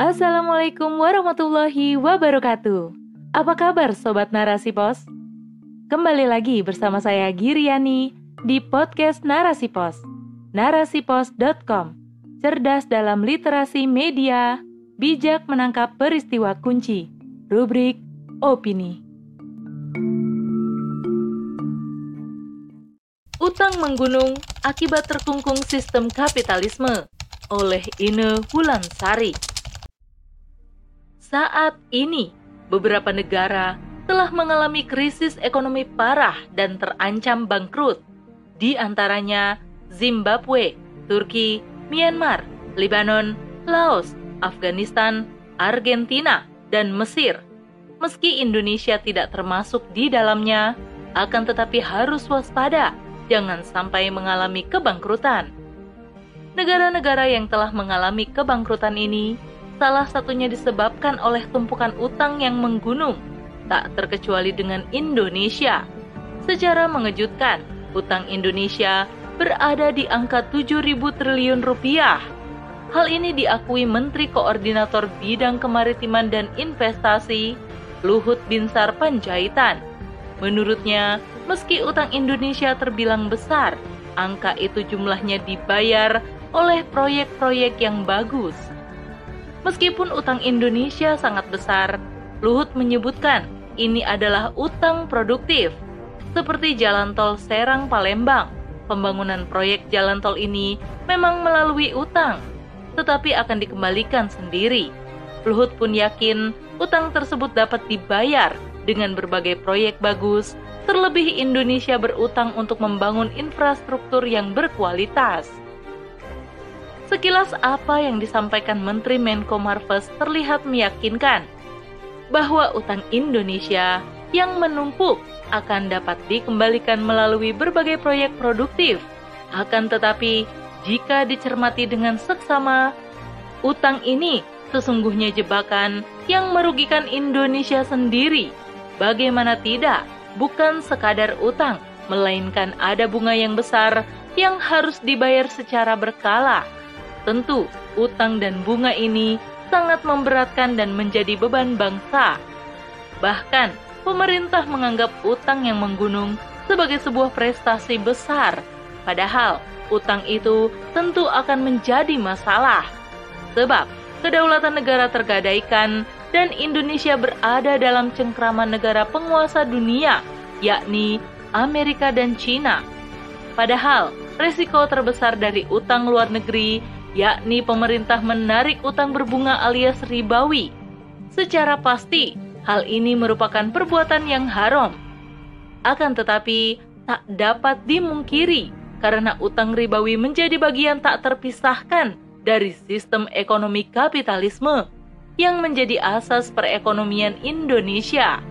Assalamualaikum warahmatullahi wabarakatuh. Apa kabar Sobat Narasi Pos? Kembali lagi bersama saya Giriani di podcast Narasi Pos. Narasipos.com Cerdas dalam literasi media, bijak menangkap peristiwa kunci. Rubrik Opini. Utang menggunung akibat terkungkung sistem kapitalisme oleh Ine Wulansari. Saat ini, beberapa negara telah mengalami krisis ekonomi parah dan terancam bangkrut. Di antaranya Zimbabwe, Turki, Myanmar, Lebanon, Laos, Afghanistan, Argentina, dan Mesir. Meski Indonesia tidak termasuk di dalamnya, akan tetapi harus waspada, jangan sampai mengalami kebangkrutan. Negara-negara yang telah mengalami kebangkrutan ini salah satunya disebabkan oleh tumpukan utang yang menggunung, tak terkecuali dengan Indonesia. Secara mengejutkan, utang Indonesia berada di angka 7.000 triliun rupiah. Hal ini diakui Menteri Koordinator Bidang Kemaritiman dan Investasi, Luhut Binsar Panjaitan. Menurutnya, meski utang Indonesia terbilang besar, angka itu jumlahnya dibayar oleh proyek-proyek yang bagus. Meskipun utang Indonesia sangat besar, Luhut menyebutkan ini adalah utang produktif, seperti jalan tol Serang Palembang. Pembangunan proyek jalan tol ini memang melalui utang, tetapi akan dikembalikan sendiri. Luhut pun yakin utang tersebut dapat dibayar dengan berbagai proyek bagus, terlebih Indonesia berutang untuk membangun infrastruktur yang berkualitas. Sekilas apa yang disampaikan Menteri Menko Marves terlihat meyakinkan bahwa utang Indonesia yang menumpuk akan dapat dikembalikan melalui berbagai proyek produktif. Akan tetapi, jika dicermati dengan seksama, utang ini sesungguhnya jebakan yang merugikan Indonesia sendiri. Bagaimana tidak, bukan sekadar utang, melainkan ada bunga yang besar yang harus dibayar secara berkala Tentu, utang dan bunga ini sangat memberatkan dan menjadi beban bangsa. Bahkan, pemerintah menganggap utang yang menggunung sebagai sebuah prestasi besar, padahal utang itu tentu akan menjadi masalah. Sebab, kedaulatan negara tergadaikan dan Indonesia berada dalam cengkraman negara penguasa dunia, yakni Amerika dan Cina. Padahal, resiko terbesar dari utang luar negeri yakni pemerintah menarik utang berbunga alias ribawi. Secara pasti, hal ini merupakan perbuatan yang haram. Akan tetapi, tak dapat dimungkiri karena utang ribawi menjadi bagian tak terpisahkan dari sistem ekonomi kapitalisme yang menjadi asas perekonomian Indonesia.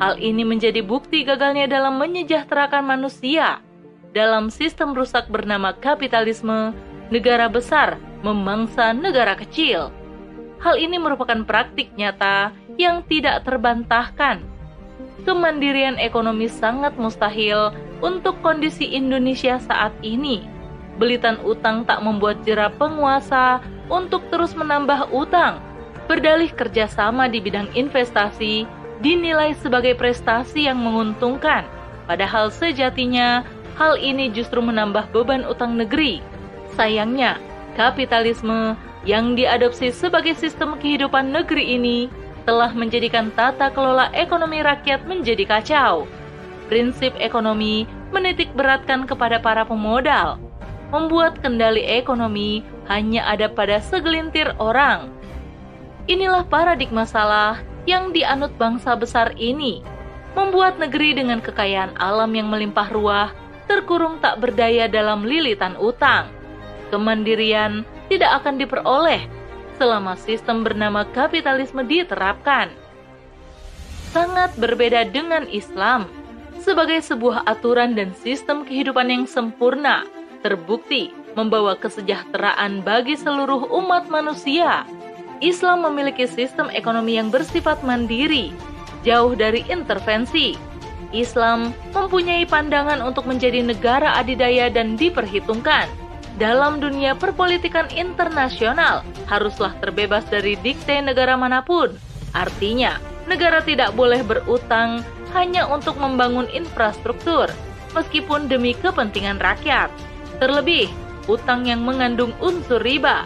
Hal ini menjadi bukti gagalnya dalam menyejahterakan manusia dalam sistem rusak bernama kapitalisme negara besar memangsa negara kecil. Hal ini merupakan praktik nyata yang tidak terbantahkan. Kemandirian ekonomi sangat mustahil untuk kondisi Indonesia saat ini. Belitan utang tak membuat jerah penguasa untuk terus menambah utang. Berdalih kerjasama di bidang investasi dinilai sebagai prestasi yang menguntungkan. Padahal sejatinya hal ini justru menambah beban utang negeri Sayangnya, kapitalisme yang diadopsi sebagai sistem kehidupan negeri ini telah menjadikan tata kelola ekonomi rakyat menjadi kacau. Prinsip ekonomi menitik beratkan kepada para pemodal, membuat kendali ekonomi hanya ada pada segelintir orang. Inilah paradigma salah yang dianut bangsa besar ini, membuat negeri dengan kekayaan alam yang melimpah ruah terkurung tak berdaya dalam lilitan utang kemandirian tidak akan diperoleh selama sistem bernama kapitalisme diterapkan. Sangat berbeda dengan Islam sebagai sebuah aturan dan sistem kehidupan yang sempurna, terbukti membawa kesejahteraan bagi seluruh umat manusia. Islam memiliki sistem ekonomi yang bersifat mandiri, jauh dari intervensi. Islam mempunyai pandangan untuk menjadi negara adidaya dan diperhitungkan dalam dunia perpolitikan internasional haruslah terbebas dari dikte negara mana pun. Artinya, negara tidak boleh berutang hanya untuk membangun infrastruktur, meskipun demi kepentingan rakyat. Terlebih, utang yang mengandung unsur riba.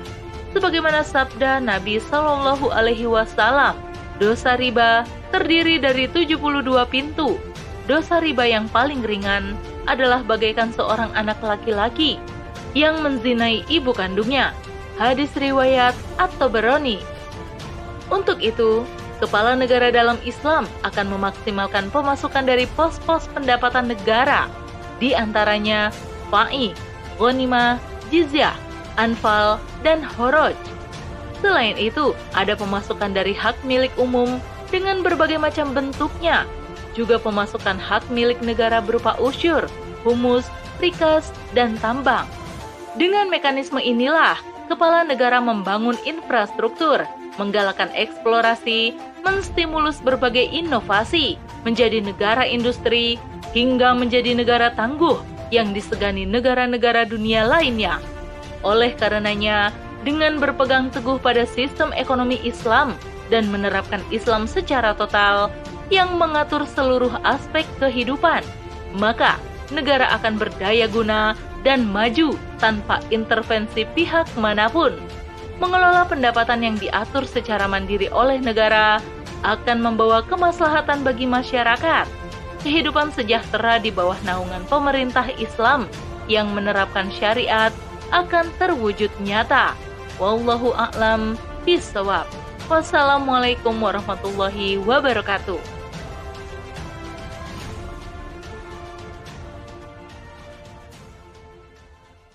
Sebagaimana sabda Nabi Shallallahu Alaihi Wasallam, dosa riba terdiri dari 72 pintu. Dosa riba yang paling ringan adalah bagaikan seorang anak laki-laki yang menzinai ibu kandungnya. Hadis riwayat atau beroni. Untuk itu, kepala negara dalam Islam akan memaksimalkan pemasukan dari pos-pos pendapatan negara, di antaranya fa'i, ghanimah, jizyah, anfal, dan horoj. Selain itu, ada pemasukan dari hak milik umum dengan berbagai macam bentuknya, juga pemasukan hak milik negara berupa usyur, humus, rikas, dan tambang. Dengan mekanisme inilah, kepala negara membangun infrastruktur, menggalakkan eksplorasi, menstimulus berbagai inovasi, menjadi negara industri, hingga menjadi negara tangguh yang disegani negara-negara dunia lainnya. Oleh karenanya, dengan berpegang teguh pada sistem ekonomi Islam dan menerapkan Islam secara total yang mengatur seluruh aspek kehidupan, maka negara akan berdaya guna dan maju tanpa intervensi pihak mana pun. Mengelola pendapatan yang diatur secara mandiri oleh negara akan membawa kemaslahatan bagi masyarakat. Kehidupan sejahtera di bawah naungan pemerintah Islam yang menerapkan syariat akan terwujud nyata. Wallahu a'lam bishawab. Wassalamualaikum warahmatullahi wabarakatuh.